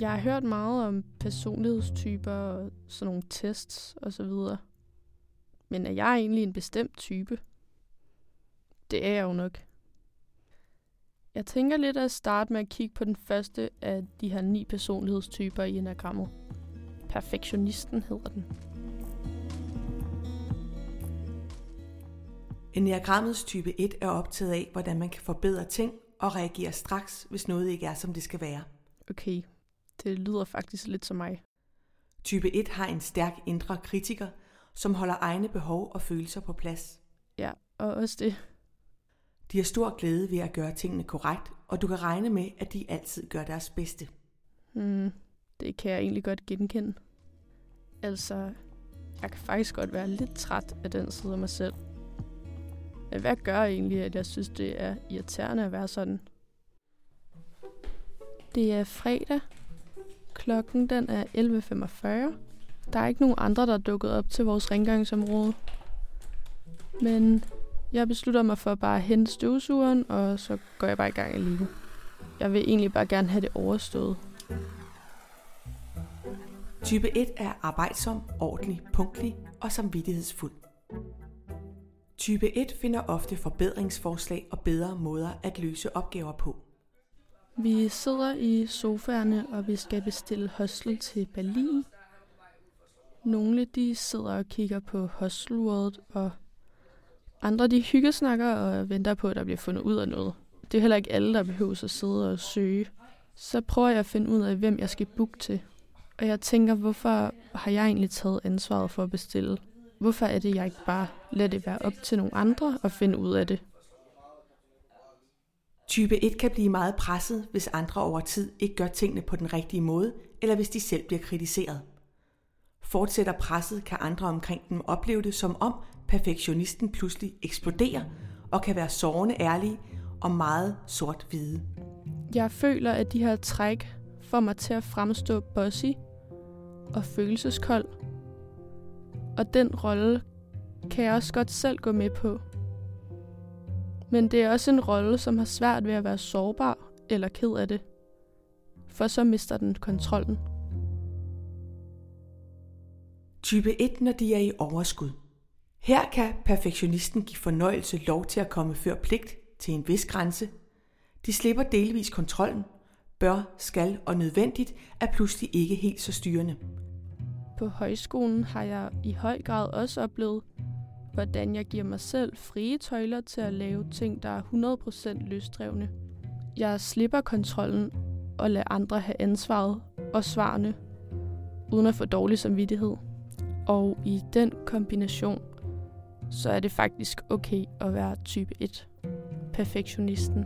Jeg har hørt meget om personlighedstyper og sådan nogle tests og så videre. Men er jeg egentlig en bestemt type? Det er jeg jo nok. Jeg tænker lidt at starte med at kigge på den første af de her ni personlighedstyper i enagrammet. Perfektionisten hedder den. Enneagrammets type 1 er optaget af, hvordan man kan forbedre ting og reagere straks, hvis noget ikke er, som det skal være. Okay, det lyder faktisk lidt som mig. Type 1 har en stærk indre kritiker, som holder egne behov og følelser på plads. Ja, og også det. De har stor glæde ved at gøre tingene korrekt, og du kan regne med, at de altid gør deres bedste. Hmm, det kan jeg egentlig godt genkende. Altså, jeg kan faktisk godt være lidt træt af den side af mig selv. Men hvad gør egentlig, at jeg synes, det er irriterende at være sådan? Det er fredag. Klokken den er 11.45. Der er ikke nogen andre, der er dukket op til vores rengøringsområde. Men jeg beslutter mig for bare at hente støvsugeren, og så går jeg bare i gang alligevel. Jeg vil egentlig bare gerne have det overstået. Type 1 er arbejdsom, ordentlig, punktlig og samvittighedsfuld. Type 1 finder ofte forbedringsforslag og bedre måder at løse opgaver på. Vi sidder i sofaerne, og vi skal bestille hostel til Berlin. Nogle de sidder og kigger på hostelordet, og andre de hyggesnakker og venter på, at der bliver fundet ud af noget. Det er heller ikke alle, der behøver at sidde og søge. Så prøver jeg at finde ud af, hvem jeg skal booke til. Og jeg tænker, hvorfor har jeg egentlig taget ansvaret for at bestille? Hvorfor er det, jeg ikke bare lader det være op til nogle andre at finde ud af det? Type 1 kan blive meget presset, hvis andre over tid ikke gør tingene på den rigtige måde, eller hvis de selv bliver kritiseret. Fortsætter presset, kan andre omkring dem opleve det som om perfektionisten pludselig eksploderer og kan være sårende ærlige og meget sort-hvide. Jeg føler, at de her træk får mig til at fremstå bossy og følelseskold. Og den rolle kan jeg også godt selv gå med på. Men det er også en rolle, som har svært ved at være sårbar eller ked af det. For så mister den kontrollen. Type 1, når de er i overskud. Her kan perfektionisten give fornøjelse lov til at komme før pligt til en vis grænse. De slipper delvis kontrollen. Bør, skal og nødvendigt er pludselig ikke helt så styrende. På højskolen har jeg i høj grad også oplevet, hvordan jeg giver mig selv frie tøjler til at lave ting, der er 100% løsdrevne. Jeg slipper kontrollen og lader andre have ansvaret og svarene, uden at få dårlig samvittighed. Og i den kombination, så er det faktisk okay at være type 1. Perfektionisten.